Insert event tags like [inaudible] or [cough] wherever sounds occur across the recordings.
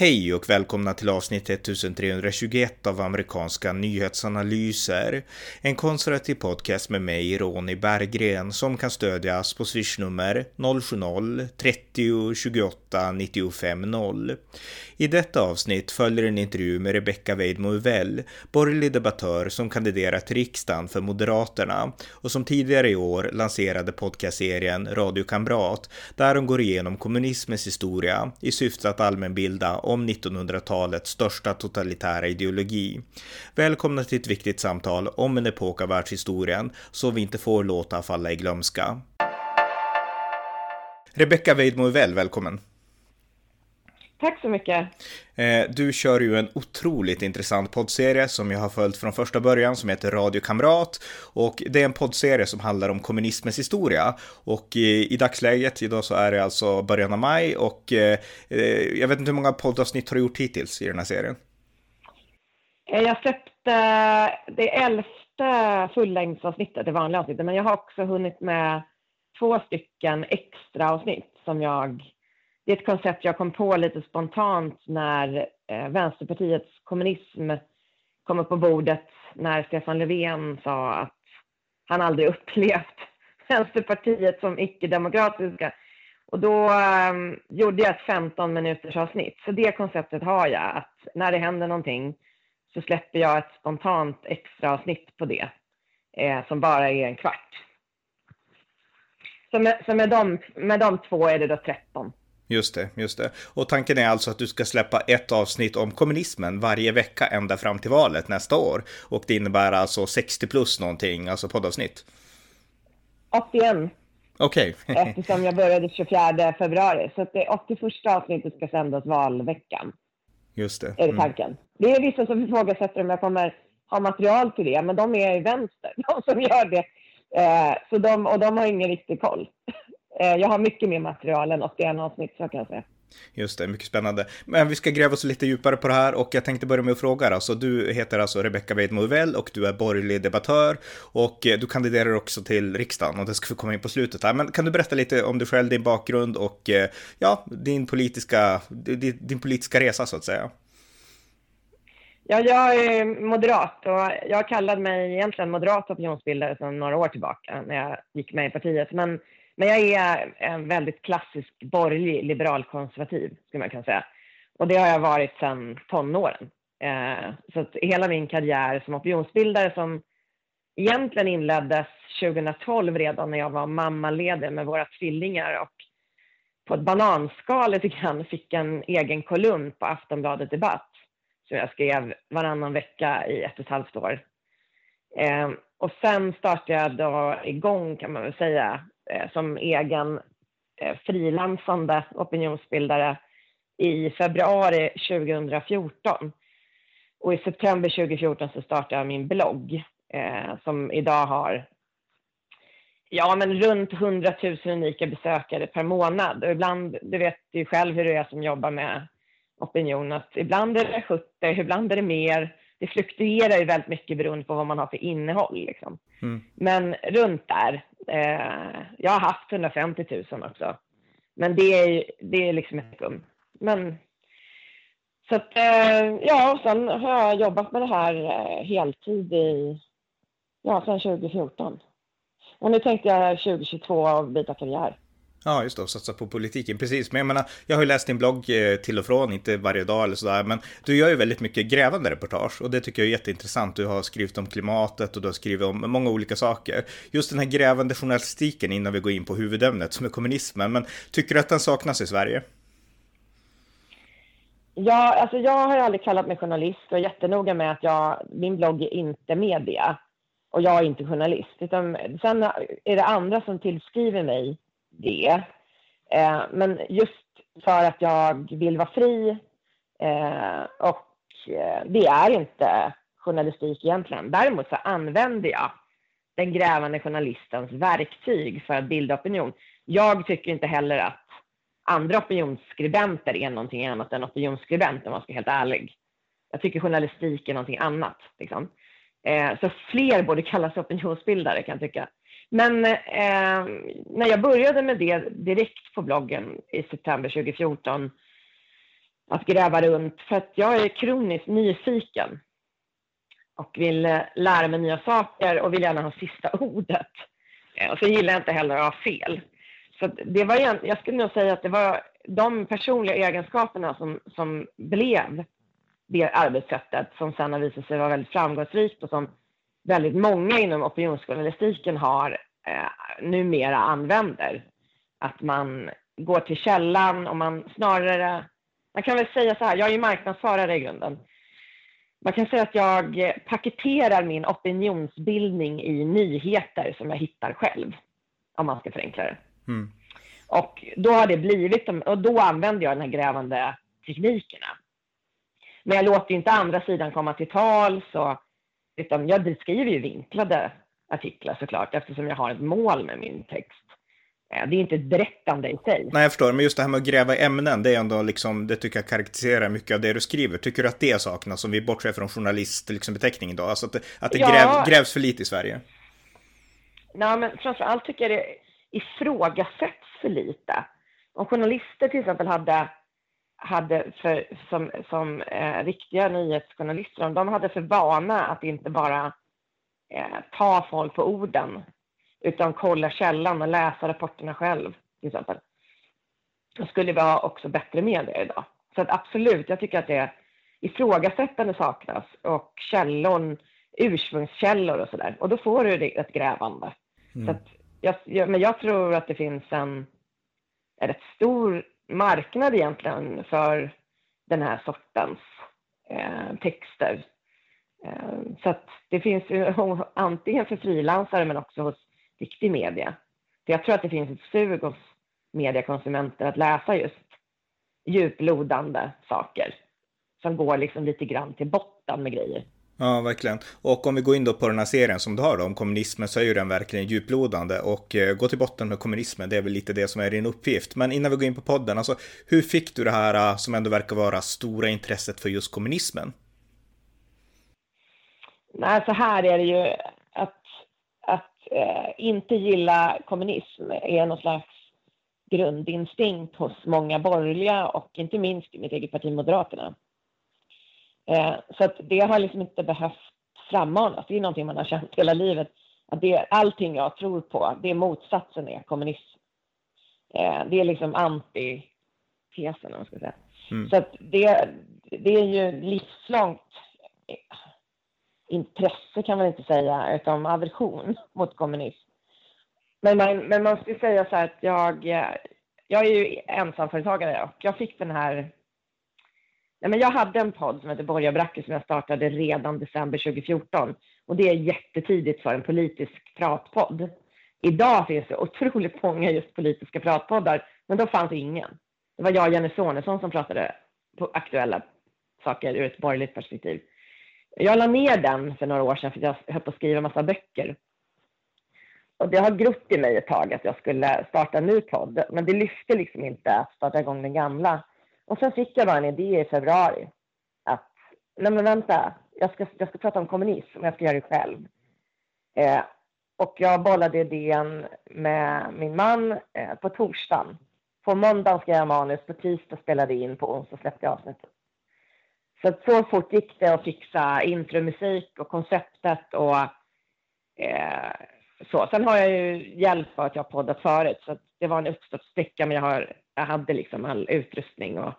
Hej och välkomna till avsnitt 1321 av amerikanska nyhetsanalyser. En konservativ podcast med mig, Ronny Berggren, som kan stödjas på swishnummer 070-30 28 95 0. I detta avsnitt följer en intervju med Rebecca Weidmo Uvell, borgerlig debattör som kandiderat till riksdagen för Moderaterna och som tidigare i år lanserade podcastserien Radio Kamrat, där hon går igenom kommunismens historia i syfte att allmänbilda om 1900-talets största totalitära ideologi. Välkomna till ett viktigt samtal om en epok av världshistorien som vi inte får låta falla i glömska. Rebecka Weidmo välkommen! Tack så mycket. Eh, du kör ju en otroligt intressant poddserie som jag har följt från första början som heter Radio Kamrat och det är en poddserie som handlar om kommunismens historia och i, i dagsläget idag så är det alltså början av maj och eh, eh jag vet inte hur många poddavsnitt har du gjort hittills i den här serien? Eh, jag släppte det elfte fullängdsavsnittet, det vanliga avsnittet, men jag har också hunnit med två stycken extra avsnitt som jag det är ett koncept jag kom på lite spontant när eh, Vänsterpartiets kommunism kom upp på bordet när Stefan Löfven sa att han aldrig [laughs] upplevt Vänsterpartiet som icke-demokratiska. Och då ehm, gjorde jag ett 15 minuters avsnitt. Så det konceptet har jag, att när det händer någonting så släpper jag ett spontant extra avsnitt på det, eh, som bara är en kvart. Så, med, så med, de, med de två är det då 13. Just det, just det. Och tanken är alltså att du ska släppa ett avsnitt om kommunismen varje vecka ända fram till valet nästa år. Och det innebär alltså 60 plus någonting, alltså poddavsnitt. 81. Okej. Okay. [laughs] Eftersom jag började 24 februari. Så det 81 avsnittet ska sändas valveckan. Just det. Är det mm. tanken. Mm. Det är vissa som ifrågasätter om jag kommer ha material till det, men de är i vänster, [laughs] de som gör det. Eh, så de, och de har ingen riktig koll. Eh, jag har mycket mer material än 81 avsnitt, så kan jag säga. Just det, mycket spännande. Men vi ska gräva oss lite djupare på det här och jag tänkte börja med att fråga. Alltså, du heter alltså Rebecca Weidmo och du är borgerlig debattör och eh, du kandiderar också till riksdagen och det ska vi komma in på slutet här. Men kan du berätta lite om dig själv, din bakgrund och eh, ja, din politiska, din, din politiska resa så att säga? Ja, jag är moderat och jag kallade mig egentligen moderat opinionsbildare sedan några år tillbaka när jag gick med i partiet. Men men jag är en väldigt klassisk borgerlig liberalkonservativ, skulle man kunna säga. Och det har jag varit sedan tonåren. Eh, så att hela min karriär som opinionsbildare som egentligen inleddes 2012 redan när jag var mammaledig med våra tvillingar och på ett bananskal lite grann fick en egen kolumn på Aftonbladet Debatt som jag skrev varannan vecka i ett och ett halvt år. Eh, och sen startade jag då igång kan man väl säga Eh, som egen eh, frilansande opinionsbildare i februari 2014. Och i september 2014 så startade jag min blogg eh, som idag har ja, men runt 100 000 unika besökare per månad. Och ibland, du vet ju själv hur det är som jobbar med opinion, att ibland är det 70, ibland är det mer. Det fluktuerar ju väldigt mycket beroende på vad man har för innehåll. Liksom. Mm. Men runt där Eh, jag har haft 150 000 också. Men det är, det är liksom ett skum. Men så att, eh, ja, sen har jag jobbat med det här eh, heltid i, ja, sedan 2014. Och nu tänkte jag 2022 byta karriär. Ja, just det, och satsa på politiken. Precis, men jag menar, jag har ju läst din blogg eh, till och från, inte varje dag eller sådär, men du gör ju väldigt mycket grävande reportage och det tycker jag är jätteintressant. Du har skrivit om klimatet och du har skrivit om många olika saker. Just den här grävande journalistiken innan vi går in på huvudämnet som är kommunismen, men tycker du att den saknas i Sverige? Ja, alltså jag har ju aldrig kallat mig journalist och är jättenoga med att jag, min blogg är inte media och jag är inte journalist. Utan sen är det andra som tillskriver mig det. Eh, men just för att jag vill vara fri eh, och eh, det är inte journalistik egentligen. Däremot så använder jag den grävande journalistens verktyg för att bilda opinion. Jag tycker inte heller att andra opinionsskribenter är någonting annat än opinionsskribenter om man ska vara helt ärlig. Jag tycker journalistik är någonting annat. Liksom. Eh, så fler borde kallas opinionsbildare kan jag tycka. Men eh, när jag började med det direkt på bloggen i september 2014 att gräva runt för att jag är kroniskt nyfiken och vill eh, lära mig nya saker och vill gärna ha sista [laughs] ordet. Och så gillar jag inte heller att ha fel. Så det var, jag skulle nog säga att det var de personliga egenskaperna som, som blev det arbetssättet som sen har visat sig vara väldigt framgångsrikt och som väldigt många inom opinionsjournalistiken har eh, numera använder. Att man går till källan och man snarare, man kan väl säga så här, jag är ju marknadsförare i grunden. Man kan säga att jag paketerar min opinionsbildning i nyheter som jag hittar själv, om man ska förenkla det. Mm. Och då har det blivit, och då använder jag den här grävande teknikerna. Men jag låter inte andra sidan komma till tals, och, utan jag skriver ju vinklade artiklar såklart, eftersom jag har ett mål med min text. Eh, det är inte ett berättande i sig. Nej, jag förstår. Men just det här med att gräva i ämnen, det är ändå liksom, det tycker jag karaktäriserar mycket av det du skriver. Tycker du att det saknas, om vi bortser från journalist, liksom beteckningen då? Alltså att det, att det ja. gräv, grävs för lite i Sverige? Nej, men framför allt tycker jag det ifrågasätts för lite. Om journalister till exempel hade, hade för, som, som eh, riktiga nyhetsjournalister, de hade för vana att inte bara eh, ta folk på orden utan kolla källan och läsa rapporterna själv till exempel. Då skulle vi ha också bättre medier idag. Så att absolut, jag tycker att det ifrågasättande saknas och källor, ursprungskällor och sådär. Och då får du ett grävande. Mm. Så att jag, men jag tror att det finns en, en rätt stor marknad egentligen för den här sortens eh, texter. Eh, så att det finns ju [laughs] antingen för frilansare men också hos riktig media. För jag tror att det finns ett sug hos mediekonsumenter att läsa just djuplodande saker som går liksom lite grann till botten med grejer. Ja, verkligen. Och om vi går in då på den här serien som du har då, om kommunismen så är ju den verkligen djuplodande och eh, gå till botten med kommunismen, det är väl lite det som är din uppgift. Men innan vi går in på podden, alltså hur fick du det här eh, som ändå verkar vara stora intresset för just kommunismen? Nej, så här är det ju att, att eh, inte gilla kommunism är någon slags grundinstinkt hos många borgerliga och inte minst i mitt eget parti Moderaterna. Eh, så att det har liksom inte behövt frammanas. Det är någonting man har känt hela livet. Att det, allting jag tror på, det är motsatsen är kommunism. Eh, det är liksom antitesen, om man ska säga. Mm. Så att det, det är ju livslångt intresse kan man inte säga, utan aversion mot kommunism. Men man, men man ska säga så här att jag, jag är ju ensamföretagare och jag fick den här Nej, men jag hade en podd som heter Borgarbracke som jag startade redan december 2014 och det är jättetidigt för en politisk pratpodd. Idag finns det otroligt många just politiska pratpoddar, men då fanns ingen. Det var jag och Jenny Sonesson som pratade på aktuella saker ur ett borgerligt perspektiv. Jag la ner den för några år sedan för jag höll på att skriva massa böcker. Och det har grott i mig ett tag att jag skulle starta en ny podd, men det lyfte liksom inte att starta igång den gamla. Och sen fick jag bara en idé i februari att, nej men vänta, jag ska, jag ska prata om kommunism jag ska göra det själv. Eh, och jag bollade idén med min man eh, på torsdagen. På måndagen skrev jag manus, på tisdag spelade in, på onsdag släppte jag avsnittet. Så att så fort gick det att fixa intromusik och konceptet och eh, så. Sen har jag ju hjälp av att jag har poddat förut, så det var en uppstartssticka, men jag, har, jag hade liksom all utrustning och,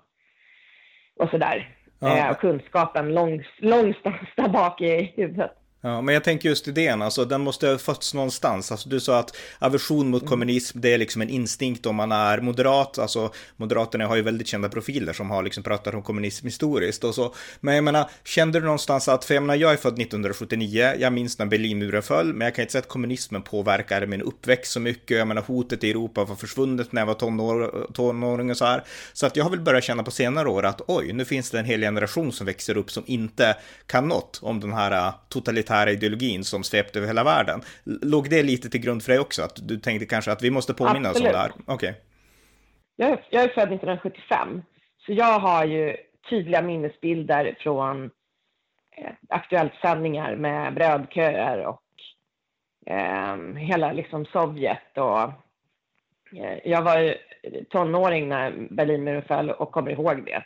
och sådär. Ja. Eh, och kunskapen långs, långstans där bak i huvudet. Ja, men jag tänker just idén, alltså den måste ha fötts någonstans. Alltså du sa att aversion mot mm. kommunism, det är liksom en instinkt om man är moderat. Alltså Moderaterna har ju väldigt kända profiler som har liksom pratat om kommunism historiskt och så. Men jag menar, kände du någonstans att, för jag menar, jag är född 1979, jag minns när Berlinmuren föll, men jag kan inte säga att kommunismen påverkade min uppväxt så mycket. Jag menar, hotet i Europa var försvunnet när jag var tonår, tonåring och så här. Så att jag har väl börjat känna på senare år att oj, nu finns det en hel generation som växer upp som inte kan något om den här äh, totalitära militära ideologin som svepte över hela världen. Låg det lite till grund för dig också? Att du tänkte kanske att vi måste påminna oss om det här? Okej. Okay. Jag, är, jag är född 1975, så jag har ju tydliga minnesbilder från eh, aktuellt sändningar med brödköer och eh, hela liksom Sovjet och eh, jag var tonåring när Berlinmuren föll och kommer ihåg det.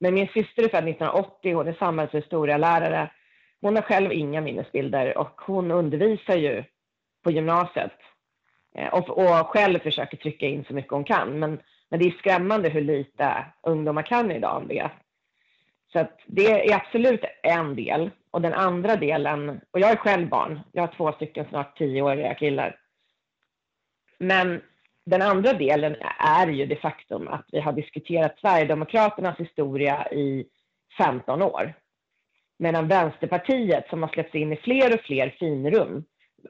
Men min syster är född 1980, hon är samhällshistorielärare. Hon har själv inga minnesbilder och hon undervisar ju på gymnasiet eh, och, och själv försöker trycka in så mycket hon kan. Men, men det är skrämmande hur lite ungdomar kan idag om det. Så att det är absolut en del. Och den andra delen, och jag är själv barn, jag har två stycken snart tioåriga killar. Men den andra delen är ju det faktum att vi har diskuterat Sverigedemokraternas historia i 15 år. Medan Vänsterpartiet, som har släppts in i fler och fler finrum,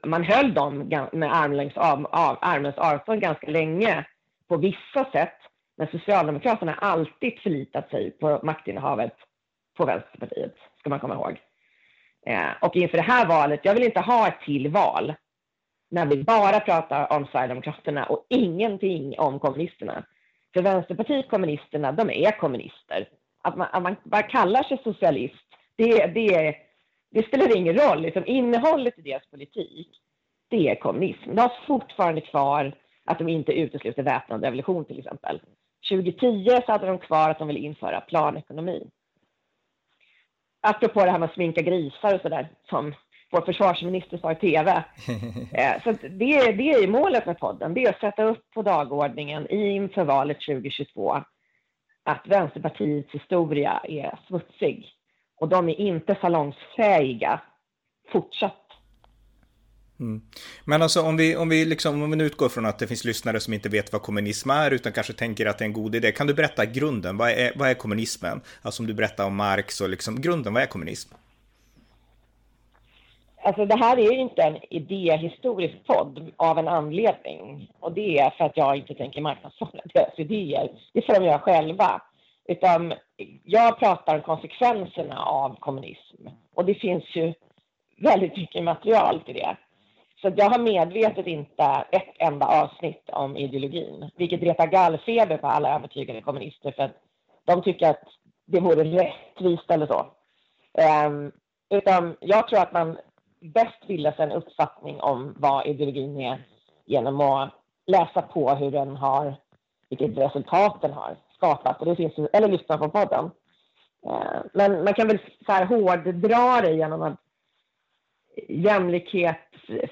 man höll dem med armlängds av, av, armens avstånd ganska länge på vissa sätt. Men Socialdemokraterna har alltid förlitat sig på maktinnehavet på Vänsterpartiet, ska man komma ihåg. Eh, och inför det här valet, jag vill inte ha ett till val när vi bara pratar om Sverigedemokraterna och ingenting om kommunisterna. För Vänsterpartiet kommunisterna, de är kommunister. Att man, att man bara kallar sig socialist, det, det, det spelar ingen roll. Liksom, innehållet i deras politik, det är kommunism. De har fortfarande kvar att de inte utesluter väpnad revolution till exempel. 2010 så hade de kvar att de ville införa planekonomi. Apropå det här med att sminka grisar och sådär, som vår försvarsminister sa i tv. [laughs] Eh, så det, det är målet med podden, det är att sätta upp på dagordningen inför valet 2022 att Vänsterpartiets historia är smutsig och de är inte salongsfähiga fortsatt Mm. Men alltså om vi, om, vi liksom, om vi nu utgår från att det finns lyssnare som inte vet vad kommunism är utan kanske tänker att det är en god idé. Kan du berätta grunden? Vad är, vad är kommunismen? Alltså om du berättar om Marx och liksom grunden, vad är kommunism? Alltså det här är inte en idéhistorisk podd av en anledning. Och det är för att jag inte tänker marknadsföra [laughs] deras idéer. Det får de göra själva. Utan jag pratar om konsekvenserna av kommunism. Och det finns ju väldigt mycket material till det. Så jag har medvetet inte ett enda avsnitt om ideologin, vilket retar gallfeber på alla övertygade kommunister för att de tycker att det vore rättvist eller så. Um, utan jag tror att man bäst bildar sig en uppfattning om vad ideologin är genom att läsa på hur den har, vilket resultat den har skapat. Och det finns, eller lyssna på podden. Eh, men man kan väl så här hårddra det genom att jämlikhet,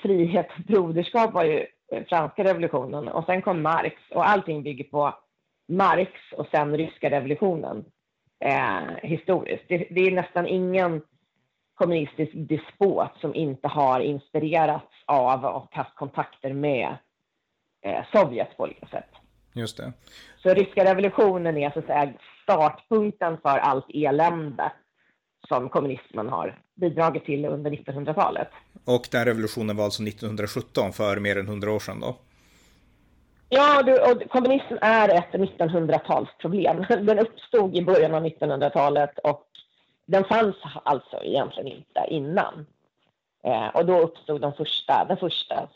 frihet, broderskap var ju franska revolutionen och sen kom Marx och allting bygger på Marx och sen ryska revolutionen eh, historiskt. Det, det, är nästan ingen kommunistisk despot som inte har inspirerats av och haft kontakter med eh, Sovjet på olika sätt. Just det. Så ryska revolutionen är så att säga startpunkten för allt elände som kommunismen har bidragit till under 1900-talet. Och den revolutionen var alltså 1917, för mer än 100 år sedan då? Ja, och kommunismen är ett 1900-talsproblem. [laughs] Den uppstod i början av 1900-talet och den fanns alltså egentligen inte innan. Eh, och då uppstod de första, den första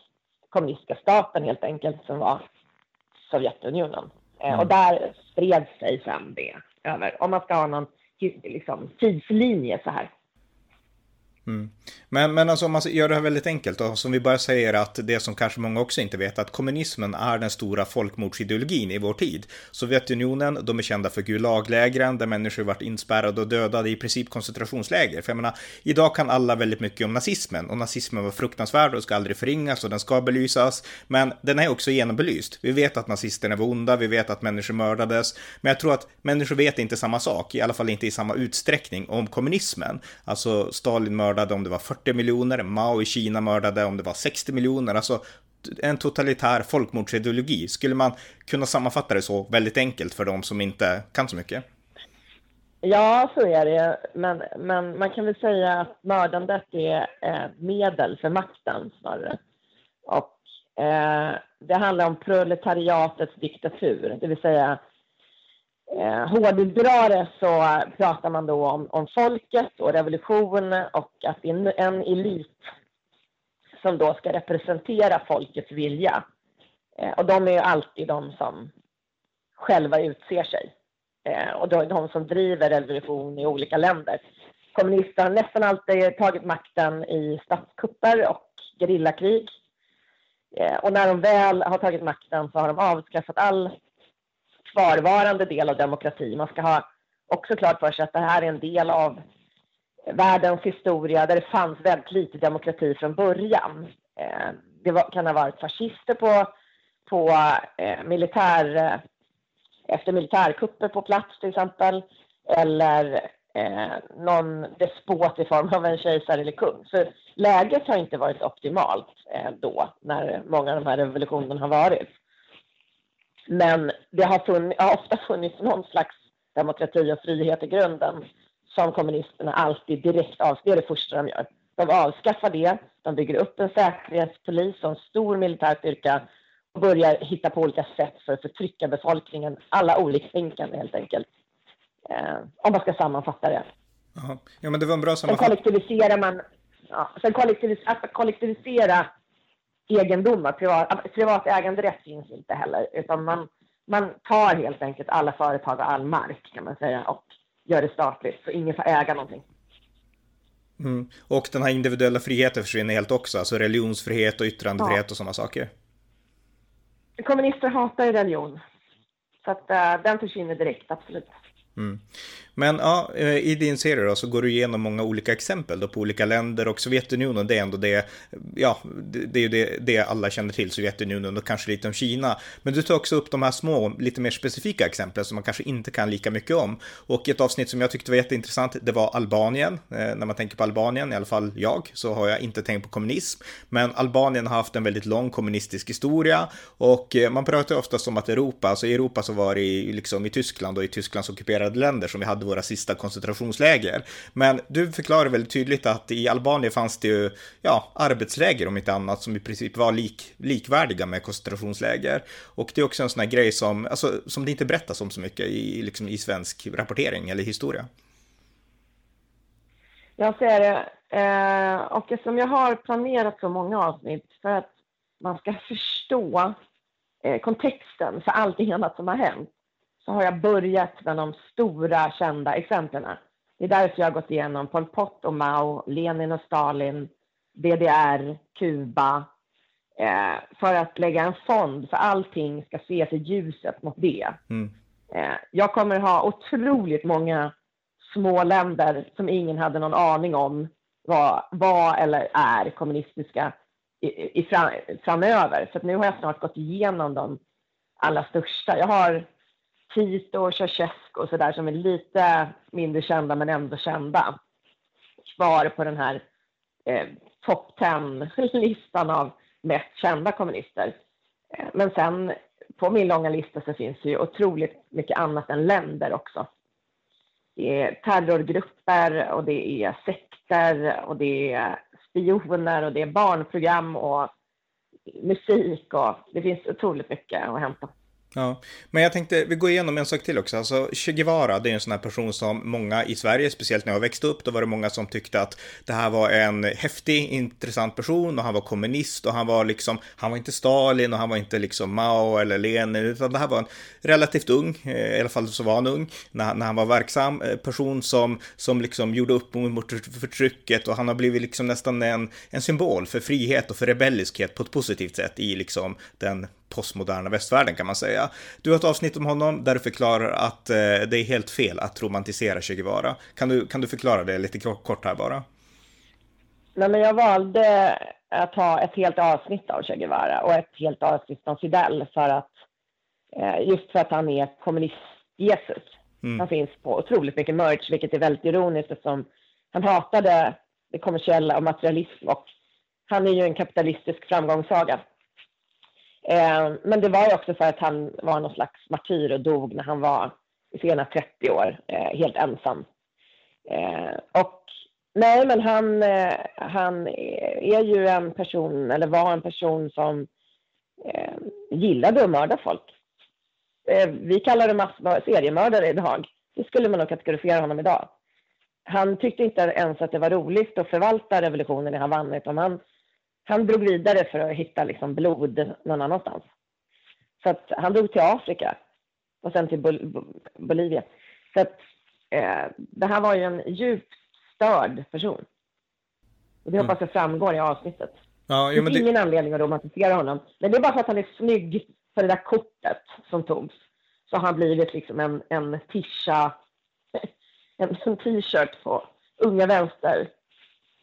kommunistiska staten helt enkelt, som var Sovjetunionen. Eh, mm. Och där spred sig sen det över, om man ska ha någon liksom, tidslinje så här. Mm. Men, men alltså om man gör det här väldigt enkelt då, som vi bara säger att det som kanske många också inte vet, att kommunismen är den stora folkmordsideologin i vår tid. Sovjetunionen, de är kända för Gulaglägren där människor varit inspärrade och dödade i princip koncentrationsläger. För jag menar, idag kan alla väldigt mycket om nazismen och nazismen var fruktansvärd och ska aldrig förringas och den ska belysas. Men den är också genombelyst. Vi vet att nazisterna var onda, vi vet att människor mördades, men jag tror att människor vet inte samma sak, i alla fall inte i samma utsträckning om kommunismen. Alltså Stalin mördade mördade om det var 40 miljoner, Mao i Kina mördade om det var 60 miljoner, alltså en totalitär folkmordsideologi. Skulle man kunna sammanfatta det så väldigt enkelt för de som inte kan så mycket? Ja, så är det. Men, men man kan väl säga att mördandet är eh, medel för makten snarare. Och eh, det handlar om proletariatets diktatur, det vill säga eh, hårddrar det så pratar man då om, om folket och revolution och att det är en elit som då ska representera folkets vilja. Eh, och de är ju alltid de som själva utser sig. Eh, och då är de som driver revolution i olika länder. Kommunister har nästan alltid tagit makten i statskupper och gerillakrig. Eh, och när de väl har tagit makten så har de avskaffat all kvarvarande del av demokrati. Man ska ha också klart för sig att det här är en del av världens historia där det fanns väldigt lite demokrati från början. Eh, det var, kan ha varit fascister på, på eh, militär, eh, efter militärkupper på plats till exempel, eller eh, någon despot i form av en kejsare eller kung. Så läget har inte varit optimalt eh, då, när många av de här revolutionerna har varit. Men det har, funnits, har ofta funnits någon slags demokrati och frihet i grunden som kommunisterna alltid direkt av. Det är det första de gör. De avskaffar det, de bygger upp en säkerhetspolis och en stor militär styrka och börjar hitta på olika sätt för att förtrycka befolkningen, alla oliktänkande helt enkelt. Eh, om man ska sammanfatta det. Aha. Ja, men det var en bra sammanfattning. Sen kollektiviserar man, ja, sen kollektivis, att kollektivisera egendomar, privat, privat äganderätt finns inte heller, utan man, man tar helt enkelt alla företag och all mark kan man säga och gör det statligt, så ingen får äga någonting. Mm. Och den här individuella friheten försvinner helt också, alltså religionsfrihet och yttrandefrihet ja. och sådana saker. Kommunister hatar ju religion, så att uh, den försvinner direkt, absolut. Mm. Men ja, eh, i din serie då så går du igenom många olika exempel då på olika länder och Sovjetunionen det är ändå det, ja, det, är ju det, det alla känner till, Sovjetunionen och kanske lite om Kina. Men du tar också upp de här små, lite mer specifika exemplen som man kanske inte kan lika mycket om. Och ett avsnitt som jag tyckte var jätteintressant, det var Albanien. Eh, när man tänker på Albanien, i alla fall jag, så har jag inte tänkt på kommunism. Men Albanien har haft en väldigt lång kommunistisk historia och eh, man pratar oftast om att Europa, alltså i Europa så var det i, liksom i Tyskland och i Tysklands ockuperade länder som vi hade våra sista koncentrationsläger. Men du förklarar väldigt tydligt att i Albanien fanns det ju, ja, arbetsläger om inte annat som i princip var lik, likvärdiga med koncentrationsläger. Och det är också en sån här grej som, alltså, som det inte berättas om så mycket i, liksom, i svensk rapportering eller historia. Jag ser det. Eh, och eftersom jag har planerat så många avsnitt för att man ska förstå eh, kontexten för allting annat som har hänt så har jag börjat med de stora kända exemplen. Det är därför jag har gått igenom Pol Pot och Mao, Lenin och Stalin, DDR, Kuba, eh, för att lägga en fond för allting ska ses i ljuset mot det. Mm. Eh, jag kommer ha otroligt många små länder som ingen hade någon aning om var, var eller är kommunistiska i, i fram, framöver. Så nu har jag snart gått igenom de allra största. Jag har Tito och Ceausescu och sådär som är lite mindre kända men ändå kända kvar på den här eh, topp 10-listan [laughs] av mest kända kommunister. Eh, men sen på min långa lista så finns det ju otroligt mycket annat än länder också. Det är terrorgrupper och det är sekter och det är spioner och det är barnprogram och musik och det finns otroligt mycket att hämta. Ja, men jag tänkte, vi går igenom en sak till också. Alltså, Che Guevara, det är en sån här person som många i Sverige, speciellt när jag växte upp, då var det många som tyckte att det här var en häftig, intressant person och han var kommunist och han var liksom, han var inte Stalin och han var inte liksom Mao eller Lenin, utan det här var en relativt ung, eh, i alla fall så var han ung, när, när han var verksam, eh, person som, som liksom gjorde upp mot förtrycket och han har blivit liksom nästan en, en symbol för frihet och för rebelliskhet på ett positivt sätt i liksom den postmoderna västvärlden kan man säga. Du har ett avsnitt om honom där du förklarar att eh, det är helt fel att romantisera Che Guevara. Kan du, kan du förklara det lite kort här bara? Nej, men jag valde att ha ett helt avsnitt av Che Guevara och ett helt avsnitt om Fidel för att eh, just för att han är kommunist-Jesus. Mm. Han finns på otroligt mycket merch, vilket är väldigt ironiskt eftersom han hatade det kommersiella och materialism och han är ju en kapitalistisk framgångssaga. Eh, men det var ju också för att han var någon slags martyr och dog när han var i sena 30 år, eh, helt ensam. Eh, och nej, men han, eh, han är ju en person, eller var en person som eh, gillade att mörda folk. Eh, vi kallar det mass seriemördare idag. Det skulle man nog kategorisera honom idag. Han tyckte inte ens att det var roligt att förvalta revolutionen i Havanna, utan han han drog vidare för att hitta liksom blod någon annanstans. Så att han drog till Afrika och sen till Bol Bolivia. Så att eh, det här var ju en djupt störd person. Och det hoppas jag framgår i avsnittet. Ja, det finns det... ingen anledning att romantisera honom. Men det är bara för att han är snygg för det där kortet som togs. Så har han blivit liksom en, en tisha, [laughs] en, en t-shirt på unga vänster,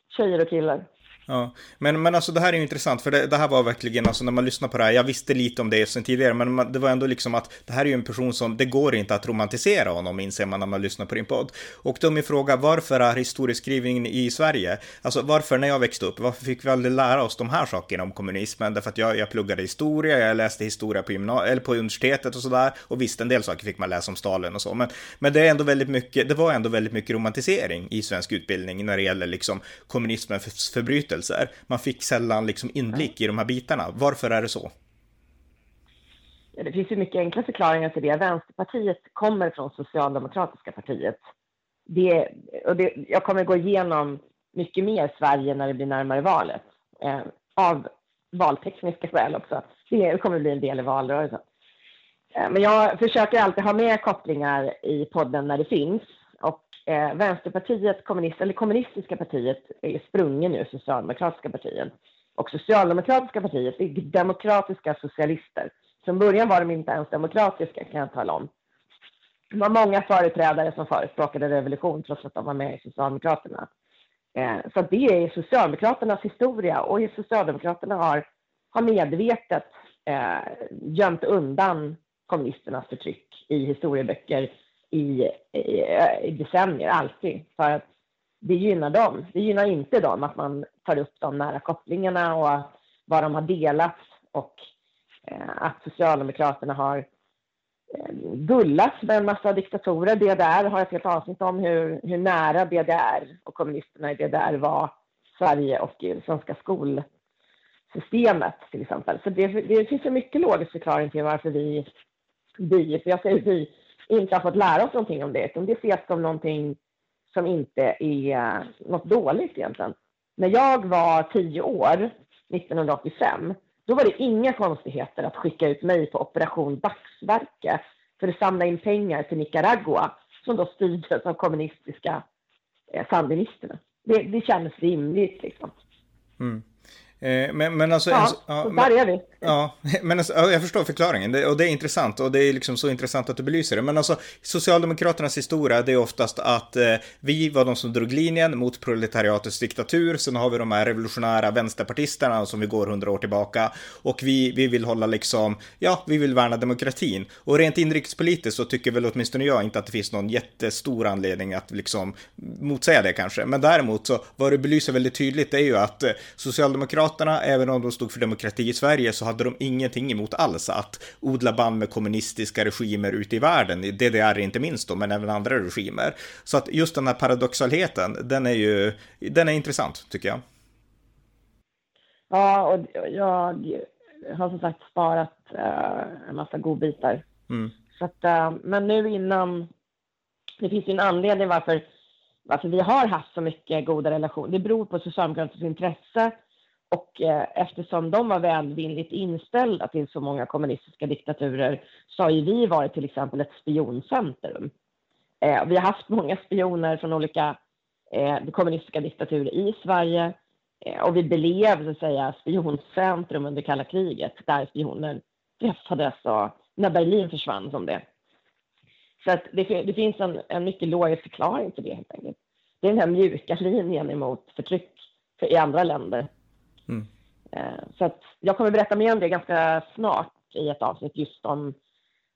tjejer och killar. Ja, men, men alltså det här är ju intressant, för det, det, här var verkligen, alltså när man lyssnar på det här, jag visste lite om det sen tidigare, men man, det var ändå liksom att det här är ju en person som, det går inte att romantisera honom, inser man när man lyssnar på din podd. Och då min fråga, varför är historieskrivningen i Sverige, alltså varför när jag växte upp, varför fick vi aldrig lära oss de här sakerna om kommunismen? Därför att jag, jag pluggade historia, jag läste historia på, eller på universitetet och sådär, och visst, en del saker fick man läsa om Stalin och så, men, men det är ändå väldigt mycket, det var ändå väldigt mycket romantisering i svensk utbildning när det gäller liksom kommunismens förbrytelser berättelser. Man fick sällan liksom inblick i de här bitarna. Varför är det så? Ja, det finns ju mycket enkla förklaringar till det. Vänsterpartiet kommer från Socialdemokratiska partiet. Det, och det, jag kommer gå igenom mycket mer Sverige när det blir närmare valet. Eh, av valtekniska skäl också. Det kommer bli en del i valrörelsen. Eh, men jag försöker alltid ha med kopplingar i podden när det finns eh, Vänsterpartiet, kommunist, eller kommunistiska partiet, är sprungen ur Socialdemokratiska partiet. Och Socialdemokratiska partiet är demokratiska socialister. Från början var de inte ens demokratiska, kan jag tala om. Det var många företrädare som förespråkade revolution trots att de var med i Socialdemokraterna. Eh, så det är Socialdemokraternas historia och Socialdemokraterna har, har medvetet eh, gömt undan kommunisternas förtryck i historieböcker i, i, i decennier, alltid. För att det gynnar dem. Det gynnar inte dem att man tar upp de nära kopplingarna och vad de har delat och eh, att Socialdemokraterna har eh, gullat med en massa diktatorer. DDR har ett helt avsnitt om hur, hur nära DDR och kommunisterna i DDR var Sverige och svenska skolsystemet till exempel. Så det, det finns en mycket logisk förklaring till varför vi, vi, för jag säger vi, inte har fått lära oss någonting om det, utan det ses som någonting som inte är eh, något dåligt egentligen. När jag var tio år, 1985, då var det inga konstigheter att skicka ut mig på Operation Dagsverke för att samla in pengar till Nicaragua, som då styrdes av kommunistiska eh, sandinisterna. Det, det kändes rimligt liksom. Mm. Eh, men, men alltså... Ja, ja så där är vi. Ja, [laughs] men alltså, jag förstår förklaringen det, och det är intressant och det är liksom så intressant att du belyser det. Men alltså Socialdemokraternas historia det är oftast att eh, vi var de som drog linjen mot proletariatets diktatur. Sen har vi de här revolutionära vänsterpartisterna som vi går hundra år tillbaka och vi, vi vill hålla liksom, ja, vi vill värna demokratin. Och rent inrikespolitiskt så tycker väl åtminstone jag inte att det finns någon jättestor anledning att liksom motsäga det kanske. Men däremot så vad det belyser väldigt tydligt är ju att eh, Socialdemokraterna, även om de stod för demokrati i Sverige, så hade de ingenting emot alls att odla band med kommunistiska regimer ute i världen, DDR inte minst då, men även andra regimer. Så att just den här paradoxalheten, den är ju, den är intressant tycker jag. Ja, och jag har som sagt sparat uh, en massa godbitar. Mm. Så att, uh, men nu innan, det finns ju en anledning varför, varför vi har haft så mycket goda relationer. Det beror på Socialdemokraternas intresse och eh, eftersom de var välvilligt inställda till så många kommunistiska diktaturer så har ju vi varit till exempel ett spioncentrum. Eh, vi har haft många spioner från olika eh, kommunistiska diktaturer i Sverige eh, och vi blev så att säga spioncentrum under kalla kriget där spioner träffades och när Berlin försvann som det. Så att det, det finns en, en mycket logisk förklaring till det helt enkelt. Det är den här mjuka linjen emot förtryck i andra länder. Mm. Eh, så att jag kommer berätta mer om det ganska snart i ett avsnitt just om,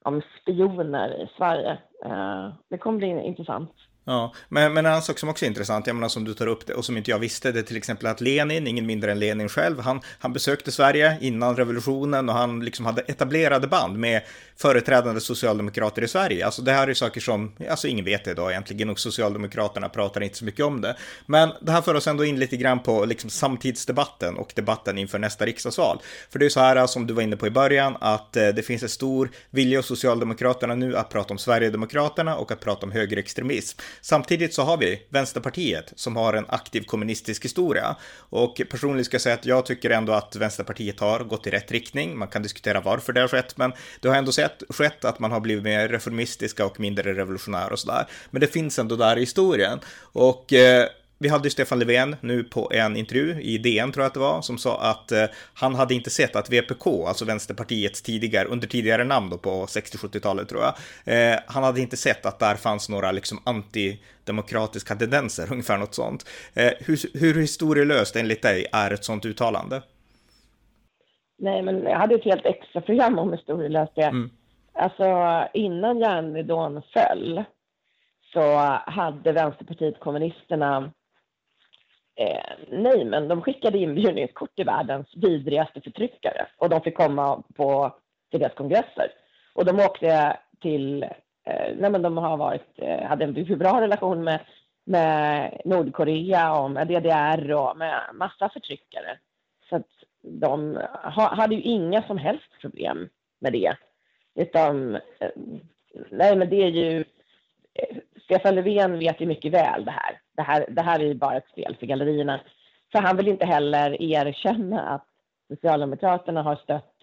om spioner i Sverige. Eh, det kommer bli intressant. Ja, men, men en annan sak som också är intressant, jag menar som du tar upp det och som inte jag visste, det är till exempel att Lenin, ingen mindre än Lenin själv, han, han besökte Sverige innan revolutionen och han liksom hade etablerade band med företrädande socialdemokrater i Sverige. Alltså det här är saker som, alltså ingen vet det idag egentligen och socialdemokraterna pratar inte så mycket om det. Men det här för oss ändå in lite grann på liksom samtidsdebatten och debatten inför nästa riksdagsval. För det är så här eh, som du var inne på i början, att eh, det finns en stor vilja hos socialdemokraterna nu att prata om Sverigedemokraterna och att prata om högerextremism. Samtidigt så har vi Vänsterpartiet som har en aktiv kommunistisk historia. Och personligen ska jag säga att jag tycker ändå att Vänsterpartiet har gått i rätt riktning. Man kan diskutera varför det har skett, men det har ändå sett, skett att man har blivit mer reformistiska och mindre revolutionära och sådär. Men det finns ändå där i historien. Och eh, vi hade Stefan Löfven nu på en intervju i DN tror jag att det var, som sa att eh, han hade inte sett att VPK, alltså Vänsterpartiets tidigare, under tidigare namn då på 60-70-talet tror jag, eh, han hade inte sett att där fanns några liksom antidemokratiska tendenser, [laughs] ungefär något sånt. Eh, hur, hur historielöst enligt dig är ett sånt uttalande? Nej, men jag hade ett helt extra program om historielöst det. Mm. Alltså innan järnridån föll så hade Vänsterpartiet kommunisterna Eh, nej, men de skickade inbjudningskort till världens vidrigaste förtryckare och de fick komma på, till deras kongresser. Och de åkte till, eh, nej men de har varit, eh, hade en bra relation med, med Nordkorea och med DDR och med massa förtryckare. Så att de ha, hade ju inga som helst problem med det. Utan, eh, nej men det är ju, eh, Stefan Löfven vet ju mycket väl det här det här, det här är ju bara ett spel för gallerierna. För han vill inte heller erkänna att Socialdemokraterna har stött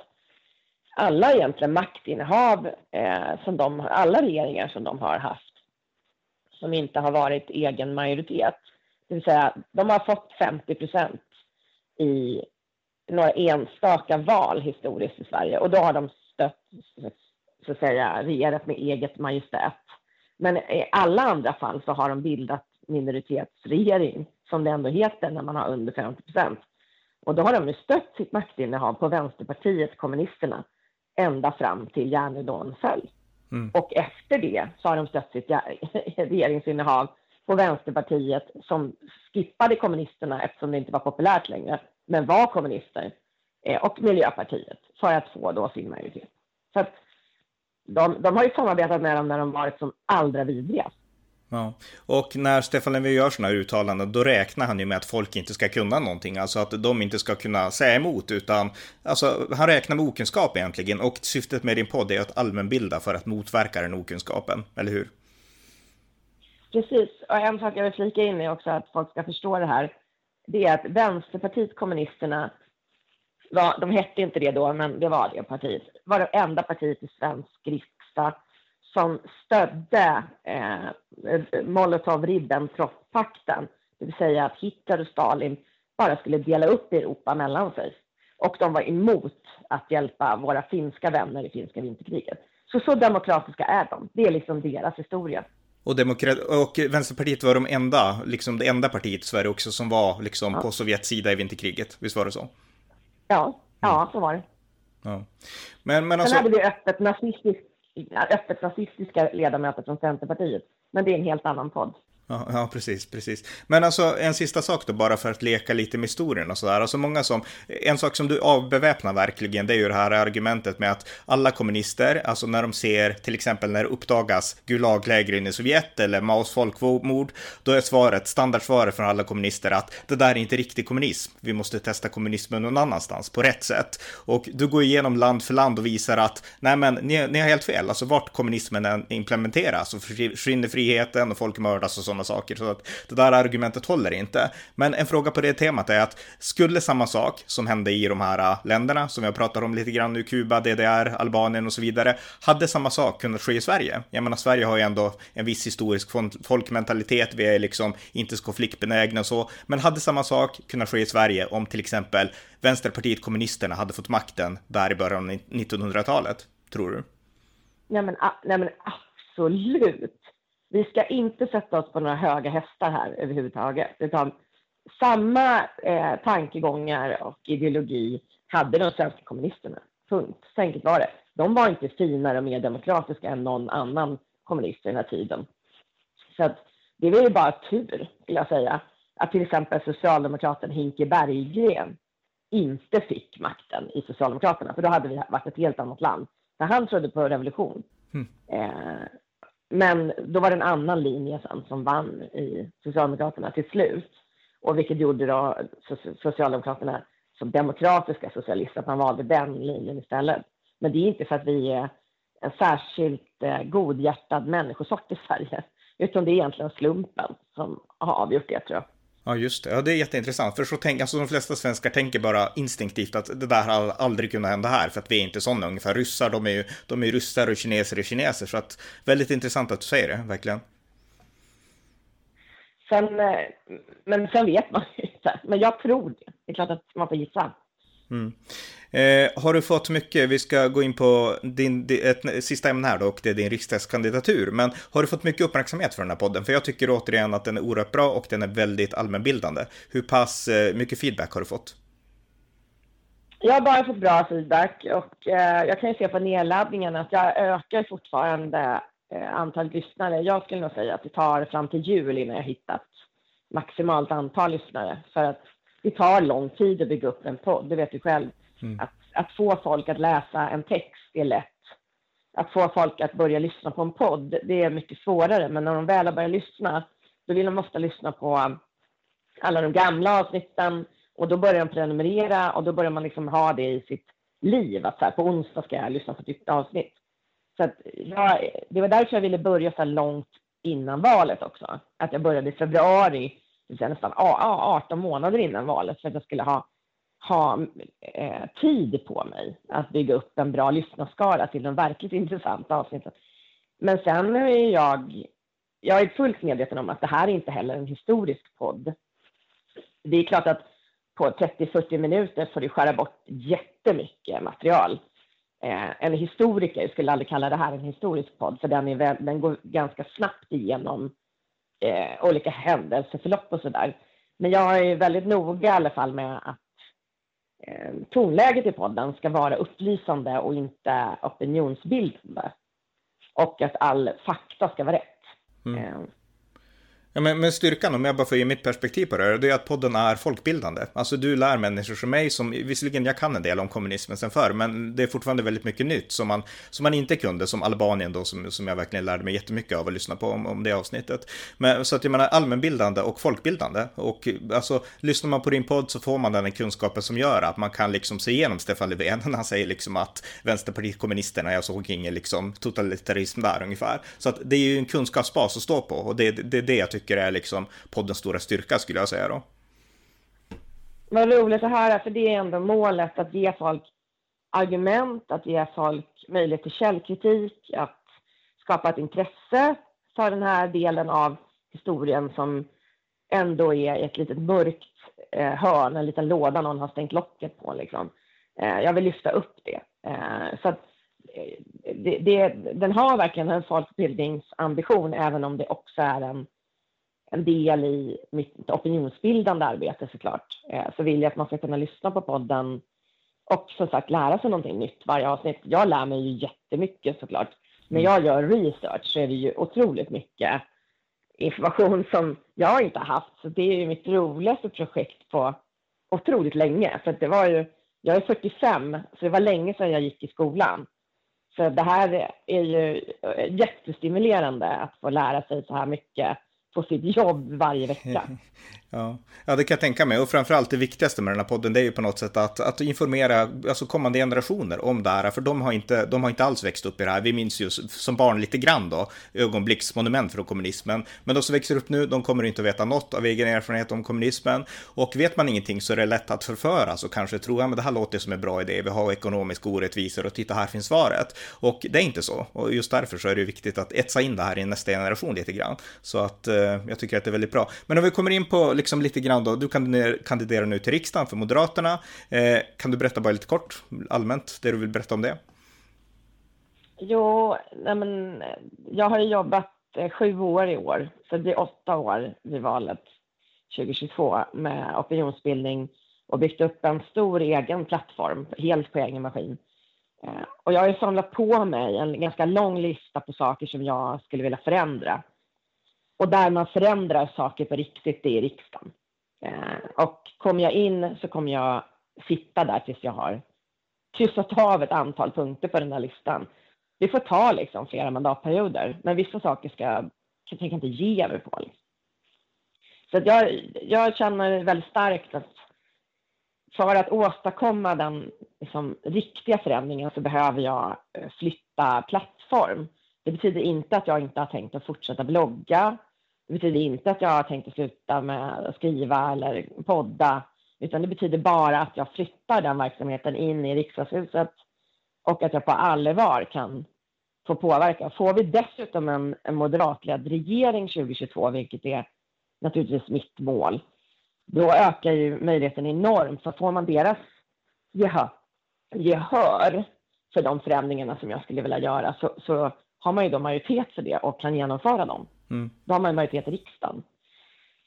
alla egentligen maktinnehav eh, som de alla regeringar som de har haft som inte har varit egen majoritet. Det vill säga, de har fått 50 procent i några enstaka val historiskt i Sverige och då har de stött, så att säga, regerat med eget majestät. Men i alla andra fall så har de bildat minoritetsregering, som det ändå heter när man har under 50 procent. Och då har de ju stött sitt maktinnehav på Vänsterpartiet, kommunisterna, ända fram till järnridån föll. Mm. Och efter det så har de stött sitt [laughs] regeringsinnehav på Vänsterpartiet som skippade kommunisterna eftersom det inte var populärt längre, men var kommunister, eh, och Miljöpartiet för att få då sin majoritet. Så att de, de har ju samarbetat med dem när de varit som allra vidrigast. Ja, och när Stefan Löfven gör sådana här uttalanden, då räknar han ju med att folk inte ska kunna någonting, alltså att de inte ska kunna säga emot, utan alltså han räknar med okunskap egentligen, och syftet med din podd är att allmänbilda för att motverka den okunskapen, eller hur? Precis, och en sak jag vill flika in är också att folk ska förstå det här, det är att Vänsterpartiet kommunisterna, var, de hette inte det då, men det var det partiet, var det enda partiet i svensk riksdag som stödde eh, Molotov-Ribbentrop-pakten, det vill säga att Hitler och Stalin bara skulle dela upp Europa mellan sig. Och de var emot att hjälpa våra finska vänner i finska vinterkriget. Så så demokratiska är de. Det är liksom deras historia. Och, demokrat och Vänsterpartiet var de enda, liksom det enda partiet i Sverige också som var liksom ja. på Sovjets sida i vinterkriget. Visst var det så? Ja, ja så var det. Ja. Men, men alltså... Sen hade vi öppet nazistiskt öppet rasistiska ledamöter från Centerpartiet. Men det är en helt annan podd. Ja, ja, precis, precis. Men alltså en sista sak då, bara för att leka lite med historien och sådär. Alltså många som, en sak som du avbeväpnar verkligen, det är ju det här argumentet med att alla kommunister, alltså när de ser, till exempel när det uppdagas Gulaglägren i Sovjet eller Maos folkmord, då är svaret, standardsvaret från alla kommunister att det där är inte riktig kommunism. Vi måste testa kommunismen någon annanstans, på rätt sätt. Och du går igenom land för land och visar att, nej men, ni, ni har helt fel, alltså vart kommunismen än implementeras, och försvinner friheten och folk mördas och sådana sådana saker. Så att det där argumentet håller inte. Men en fråga på det temat är att skulle samma sak som hände i de här äh, länderna som jag pratar om lite grann nu, Kuba, DDR, Albanien och så vidare, hade samma sak kunnat ske i Sverige? Jag menar, Sverige har ju ändå en viss historisk folkmentalitet, vi är liksom inte så konfliktbenägna och så, men hade samma sak kunnat ske i Sverige om till exempel Vänsterpartiet kommunisterna hade fått makten där i början av 1900-talet, tror du? Nej men, nej men absolut vi ska inte sätta oss på några höga hästar här överhuvudtaget, utan samma eh, tankegångar och ideologi hade de svenska kommunisterna. Punkt. Så enkelt var det. De var inte finare och mer demokratiska än någon annan kommunist i den här tiden. Så att, det var ju bara tur, vill jag säga, att till exempel socialdemokraten Hinke Berggren inte fick makten i Socialdemokraterna, för då hade vi varit ett helt annat land. För han trodde på revolution. Mm. Eh, men då var det en annan linje sen som vann i Socialdemokraterna till slut. Och vilket gjorde då Socialdemokraterna som demokratiska socialister, att man valde den linjen istället. Men det är inte för att vi är en särskilt eh, godhjärtad människosort i Sverige, utan det är egentligen slumpen som har avgjort det tror jag. Ja, just det. Ja, det är jätteintressant. För så tänker, alltså de flesta svenskar tänker bara instinktivt att det där har aldrig kunnat hända här, för att vi är inte sådana ungefär. Ryssar, de är ju, de är ryssar och kineser är kineser. Så att väldigt intressant att du säger det, verkligen. sen, eh, men sen vet man ju inte. Men jag tror det. Det är klart att man får gissa. Mm. Eh, har du fått mycket, vi ska gå in på din, ett sista ämne här då, och det är din riksdagskandidatur. Men har du fått mycket uppmärksamhet för den här podden? För jag tycker återigen att den är oerhört bra och den är väldigt allmänbildande. Hur pass eh, mycket feedback har du fått? Jag har bara fått bra feedback och eh, jag kan ju se på nedladdningen att jag ökar fortfarande eh, antalet lyssnare. Jag skulle nog säga att det tar fram till jul innan jag hittat maximalt antal lyssnare. För att det tar lång tid att bygga upp en podd, det vet du själv. Mm. Att, att få folk att läsa en text är lätt. Att få folk att börja lyssna på en podd, det är mycket svårare. Men när de väl har börjat lyssna, då vill de ofta lyssna på alla de gamla avsnitten och då börjar de prenumerera och då börjar man liksom ha det i sitt liv. Att så här, på onsdag ska jag lyssna på ett nytt avsnitt. Så att jag, det var därför jag ville börja så långt innan valet också. Att jag började i februari, nästan 18 månader innan valet, för att jag skulle ha, ha eh, tid på mig att bygga upp en bra lyssnarskara till de verkligt intressanta avsnitten. Men sen är jag, jag är fullt medveten om att det här är inte heller en historisk podd. Det är klart att på 30-40 minuter får du skära bort jättemycket material. Eh, en historiker skulle aldrig kalla det här en historisk podd, för den, är väl, den går ganska snabbt igenom eh, olika händelseförlopp och sådär. Men jag är väldigt noga i alla fall med att eh, tonläget i podden ska vara upplysande och inte opinionsbildande. Och att all fakta ska vara rätt. Mm. Ja, men, men, styrkan, om jag bara får ge mitt perspektiv på det, det är att podden är folkbildande. Alltså du lär människor som mig, som visserligen jag kan en del om kommunismen sen förr, men det är fortfarande väldigt mycket nytt som man, som man inte kunde, som Albanien då, som, som jag verkligen lärde mig jättemycket av att lyssna på om, om det avsnittet. Men, så att jag menar allmänbildande och folkbildande. Och alltså, lyssnar man på din podd så får man den kunskapen som gör att man kan liksom se igenom Stefan Löfven när han säger liksom att Vänsterpartiet kommunisterna, jag såg ingen liksom totalitarism där ungefär. Så att det är ju en kunskapsbas att stå på och det är det, det jag tycker tycker är liksom poddens stora styrka skulle jag säga då. Vad roligt att höra, för det är ändå målet att ge folk argument, att ge folk möjlighet till källkritik, att skapa ett intresse för den här delen av historien som ändå är ett litet mörkt eh, hörn, en liten låda någon har stängt locket på. Liksom. Eh, jag vill lyfta upp det. Eh, så att, eh, det, det, den har verkligen en folkbildningsambition, även om det också är en en del i mitt opinionsbildande arbete såklart. Eh, så vill jag att man ska kunna lyssna på podden och som sagt lära sig någonting nytt varje avsnitt. Jag lär mig ju jättemycket såklart. När mm. jag gör research så är det ju otroligt mycket information som jag inte har haft. Så det är ju mitt roligaste projekt på otroligt länge. För det var ju, jag är 45, så det var länge sedan jag gick i skolan. Så det här är ju jättestimulerande att få lära sig så här mycket på sitt jobb varje vecka. [laughs] Ja. ja, det kan jag tänka mig. Och framförallt det viktigaste med den här podden, det är ju på något sätt att, att informera alltså kommande generationer om det här. För de har, inte, de har inte alls växt upp i det här. Vi minns ju som barn lite grann då, ögonblicksmonument från kommunismen. Men de som växer upp nu, de kommer inte att veta något av egen erfarenhet om kommunismen. Och vet man ingenting så är det lätt att förföras och kanske tro, att det här låter som en bra idé, vi har ekonomiska orättvisor och titta här finns svaret. Och det är inte så. Och just därför så är det viktigt att etsa in det här i nästa generation lite grann. Så att eh, jag tycker att det är väldigt bra. Men om vi kommer in på liksom lite grann då, du kandiderar nu till riksdagen för Moderaterna. Eh, kan du berätta bara lite kort, allmänt, det du vill berätta om det? Jo, nej men, jag har jobbat eh, sju år i år, så det blir åtta år vid valet 2022 med opinionsbildning och byggt upp en stor egen plattform, helt på egen maskin. Eh, och jag har samlat på mig en ganska lång lista på saker som jag skulle vilja förändra och där man förändrar saker på riktigt, det är riksdagen. Eh, och kommer jag in så kommer jag sitta där tills jag har kryssat av ett antal punkter på den här listan. Det får ta liksom flera mandatperioder, men vissa saker ska jag tänker inte ge mig på. Liksom. Så att jag, jag känner väldigt starkt att för att åstadkomma den liksom, riktiga förändringen så behöver jag eh, flytta plattform. Det betyder inte att jag inte har tänkt att fortsätta blogga det betyder inte att jag har tänkt att sluta med att skriva eller podda, utan det betyder bara att jag flyttar den verksamheten in i riksdagshuset och att jag på allvar kan få påverka. Får vi dessutom en, en moderatledd regering 2022, vilket är naturligtvis mitt mål. Då ökar ju möjligheten enormt. För får man deras gehör, gehör för de förändringarna som jag skulle vilja göra så, så har man ju då majoritet för det och kan genomföra dem. Mm. Då har man majoritet i riksdagen.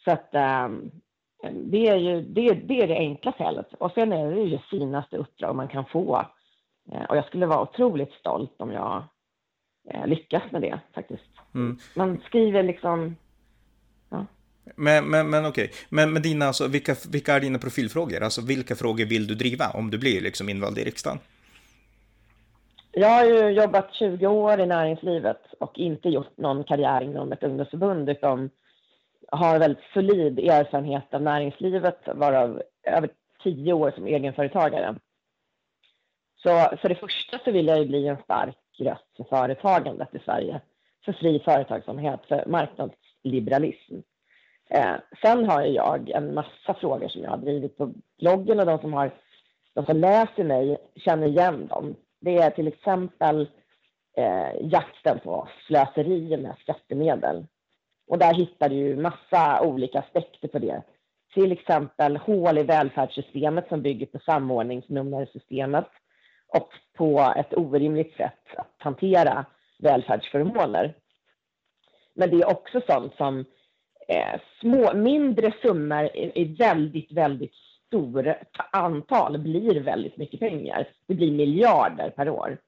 Så att um, det är ju det, det, är det enkla skälet. Och sen är det ju det finaste uppdrag man kan få. Uh, och jag skulle vara otroligt stolt om jag uh, lyckas med det faktiskt. Mm. Man skriver liksom ja. Men, men, men okej, men, men dina, alltså, vilka, vilka är dina profilfrågor? Alltså vilka frågor vill du driva om du blir liksom invald i riksdagen? Jag har ju jobbat 20 år i näringslivet och inte gjort någon karriär inom ett ungdomsförbund utan har väldigt solid erfarenhet av näringslivet, varav över 10 år som egenföretagare. Så för det första så vill jag ju bli en stark röst för företagandet i Sverige, för fri företagsamhet, för marknadsliberalism. Eh, sen har jag en massa frågor som jag har drivit på bloggen och de som, har, de som läser mig känner igen dem. Det är till exempel eh, jakten på slöseri med skattemedel. Och där hittar du ju massa olika aspekter på det. Till exempel hål i välfärdssystemet som bygger på samordningsnummersystemet och på ett orimligt sätt att hantera välfärdsförmåner. Men det är också sånt som eh, små, mindre summor är, är väldigt, väldigt stor antal blir väldigt mycket pengar. Det blir miljarder per år.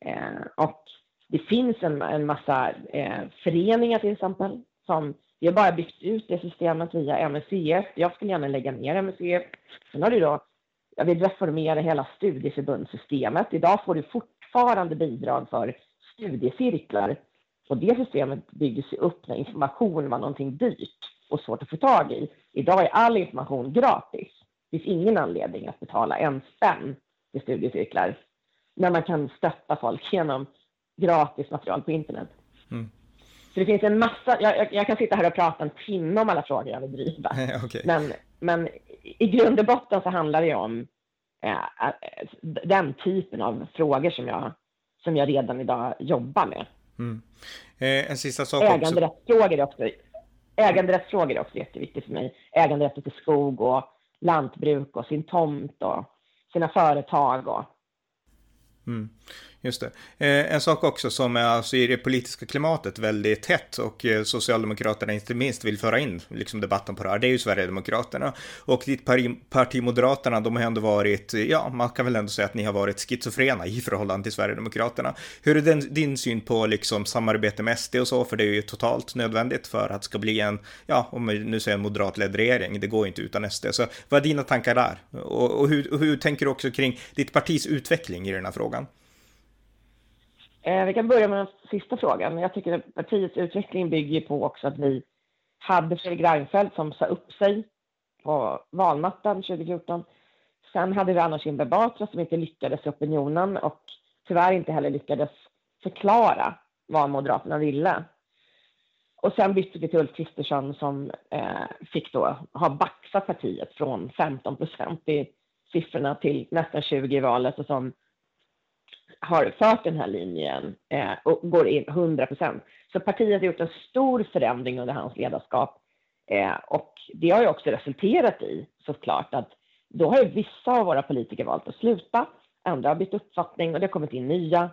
Eh, och det finns en, en massa eh, föreningar till exempel som vi har bara byggt ut det systemet via MUCF. Jag skulle gärna lägga ner MUCF. Sen har du då, jag vill reformera hela studieförbundssystemet. Idag får du fortfarande bidrag för studiecirklar och det systemet byggdes upp när information var någonting dyrt och svårt att få tag i. Idag är all information gratis. Det finns ingen anledning att betala en spänn till studiecirklar när man kan stötta folk [laughs] genom gratis material på internet. Mm. Så det finns en massa, jag, jag, kan sitta här och prata en timme om alla frågor jag vill driva. [laughs] okay. men, men i grund och botten så handlar det om eh, den typen av frågor som jag, som jag redan idag jobbar med. Mm. Eh, en sista sak Äganderättsfrågor också, äganderättsfrågor är också jätteviktigt för mig. Äganderätten till skog och lantbruk och sin tomt och sina företag och Mm. Just det. Eh, en sak också som är alltså i det politiska klimatet väldigt hett och eh, Socialdemokraterna inte minst vill föra in liksom debatten på det här, det är ju Sverigedemokraterna. Och ditt parti, parti Moderaterna, de har ändå varit, ja, man kan väl ändå säga att ni har varit schizofrena i förhållande till Sverigedemokraterna. Hur är den, din syn på liksom samarbete med SD och så, för det är ju totalt nödvändigt för att det ska bli en, ja, om vi nu säger en moderatledd regering, det går ju inte utan SD. Så vad är dina tankar där? Och, och hur, hur tänker du också kring ditt partis utveckling i den här frågan? Eh, vi kan börja med den sista frågan. Jag tycker att partiets utveckling bygger på också att vi hade Fredrik Reinfeldt som sa upp sig på valnatten 2014. Sen hade vi Anna Kinberg Batra som inte lyckades i opinionen och tyvärr inte heller lyckades förklara vad Moderaterna ville. Och sen bytte vi till Ulf Kristersson som eh, fick då ha baxat partiet från 15 procent i siffrorna till nästan 20 i valet och som har fört den här linjen eh, och går in 100 procent. Så partiet har gjort en stor förändring under hans ledarskap eh, och det har ju också resulterat i såklart att då har ju vissa av våra politiker valt att sluta, andra har bytt uppfattning och det har kommit in nya.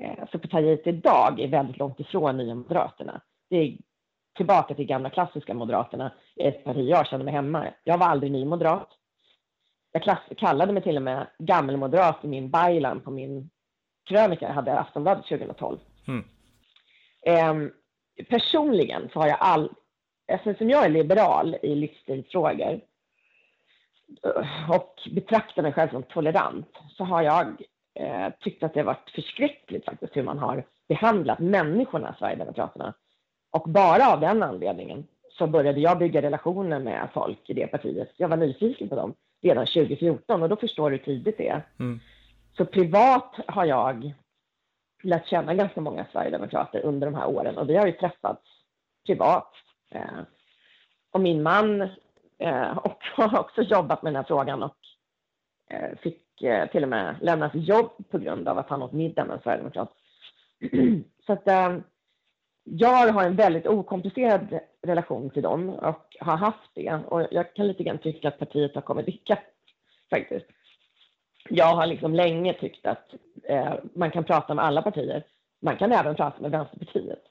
Eh, så partiet idag är väldigt långt ifrån Nya Moderaterna. Det är tillbaka till gamla klassiska Moderaterna, ett parti jag känner mig hemma Jag var aldrig ny moderat. Jag kallade mig till och med gammelmoderat i min byline på min krönika hade Aftonbladet 2012. Mm. Eh, personligen så har jag all, eftersom jag är liberal i livsstilsfrågor eh, och betraktar mig själv som tolerant så har jag eh, tyckt att det har varit förskräckligt faktiskt hur man har behandlat människorna, Sverigedemokraterna. Och bara av den anledningen så började jag bygga relationer med folk i det partiet. Jag var nyfiken på dem redan 2014 och då förstår du hur tidigt det är. Mm. Så privat har jag lärt känna ganska många sverigedemokrater under de här åren och vi har ju träffats privat. Eh, och min man eh, [laughs] och har också jobbat med den här frågan och eh, fick till och med lämna sitt jobb på grund av att han åt middag med en sverigedemokrat. [clears throat] Så att jag har en väldigt okomplicerad relation till dem och har haft det. Och jag kan lite grann tycka att partiet har kommit ikapp faktiskt. Jag har liksom länge tyckt att eh, man kan prata med alla partier. Man kan även prata med Vänsterpartiet.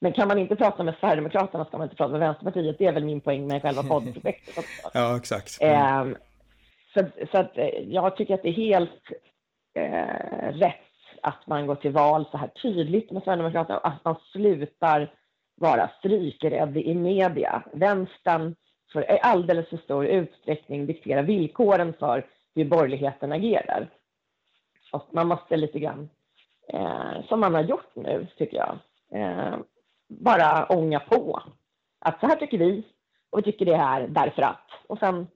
Men kan man inte prata med Sverigedemokraterna ska man inte prata med Vänsterpartiet. Det är väl min poäng med själva poddprojektet också. [laughs] ja, exakt. Mm. Eh, så, så att, eh, jag tycker att det är helt eh, rätt att man går till val så här tydligt med Sverigedemokraterna och att man slutar vara strykrädd i media. Vänstern får i alldeles för stor utsträckning diktera villkoren för hur borgerligheten agerar. Och man måste lite grann, eh, som man har gjort nu, tycker jag, eh, bara ånga på. Att så här tycker vi och vi tycker det här därför att. Och sen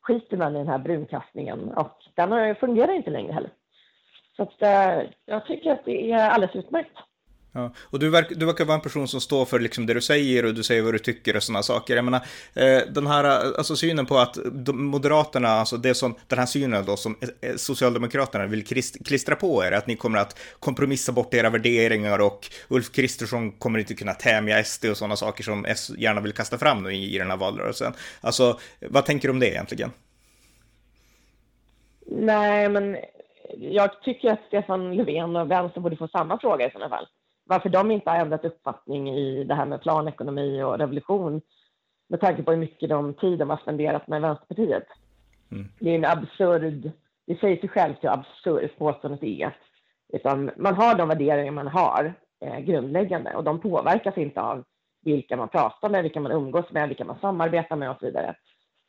skiter man i den här brunkastningen och den fungerar inte längre heller. Så att, eh, jag tycker att det är alldeles utmärkt. Ja. Och du, verk, du verkar vara en person som står för liksom det du säger och du säger vad du tycker och sådana saker. Jag menar, eh, den här alltså synen på att Moderaterna, alltså det som, den här synen då som eh, eh, Socialdemokraterna vill klistra på er, att ni kommer att kompromissa bort era värderingar och Ulf Kristersson kommer inte kunna tämja SD och sådana saker som S gärna vill kasta fram nu i, i den här valrörelsen. Alltså, vad tänker du om det egentligen? Nej, men jag tycker att Stefan Löfven och Vänstern borde få samma fråga i sådana fall varför de inte har ändrat uppfattning i det här med planekonomi och revolution med tanke på hur mycket de tid de har spenderat med Vänsterpartiet. Mm. Det är en absurd, det säger sig självt hur absurt påståendet är. Utan man har de värderingar man har eh, grundläggande och de påverkas inte av vilka man pratar med, vilka man umgås med, vilka man samarbetar med och så vidare.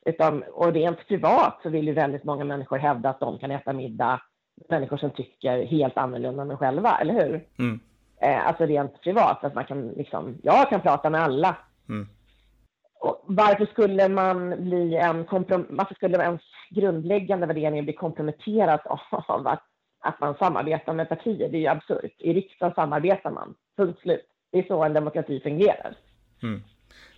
Utan, och rent privat så vill ju väldigt många människor hävda att de kan äta middag människor som tycker helt annorlunda än själva, eller hur? Mm eh, alltså rent privat, att man kan liksom, jag kan prata med alla. Mm. Och varför skulle man bli en komprom varför skulle ens grundläggande värderingar bli komprometterat av att, att man samarbetar med partier? Det är ju absurt. I riksdagen samarbetar man, punkt slut. Det är så en demokrati fungerar. Mm.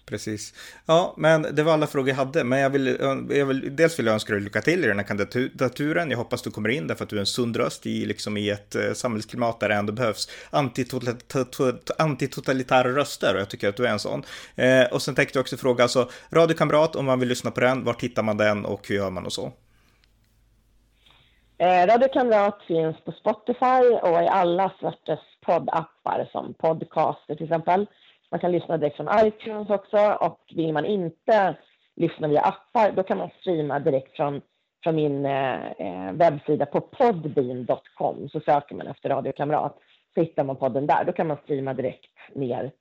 Precis. Ja, men det var alla frågor jag hade. Men jag vill, jag vill, dels vill jag önska dig lycka till i den här kandidaturen. Jag hoppas du kommer in därför att du är en sund röst i, liksom, i ett eh, samhällsklimat där det ändå behövs antitotalitära röster. Och jag tycker att du är en sån. Eh, och sen tänkte jag också fråga, alltså, radiokamrat, om man vill lyssna på den, var hittar man den och hur gör man och så? Eh, Radiokamrat finns på Spotify och i alla sorters poddappar som Podcaster till exempel. Man kan lyssna direkt från iTunes också och vill man inte lyssna via appar då kan man streama direkt från, från min eh, eh webbsida på podbean.com. Så söker man efter radiokamrat så hittar man podden där. Då kan man streama direkt ner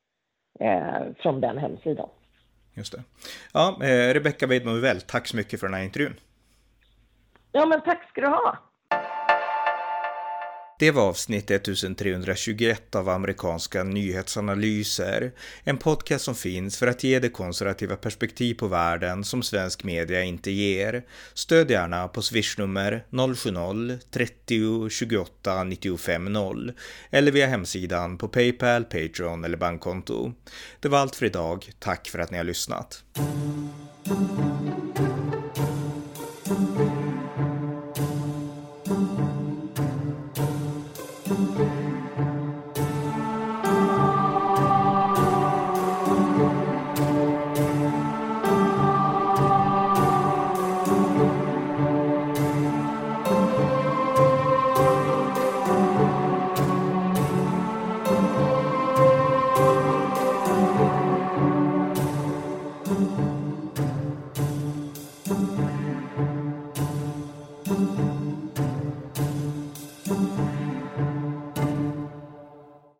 eh, från den hemsidan. Just det. Ja, eh, Rebecka Weidman tack så mycket för den här intervjun. Ja, men tack ska du ha. Det var avsnitt 1321 av amerikanska nyhetsanalyser, en podcast som finns för att ge det konservativa perspektiv på världen som svensk media inte ger. Stöd gärna på swishnummer 070-30 28 95 0 eller via hemsidan på Paypal, Patreon eller bankkonto. Det var allt för idag. Tack för att ni har lyssnat.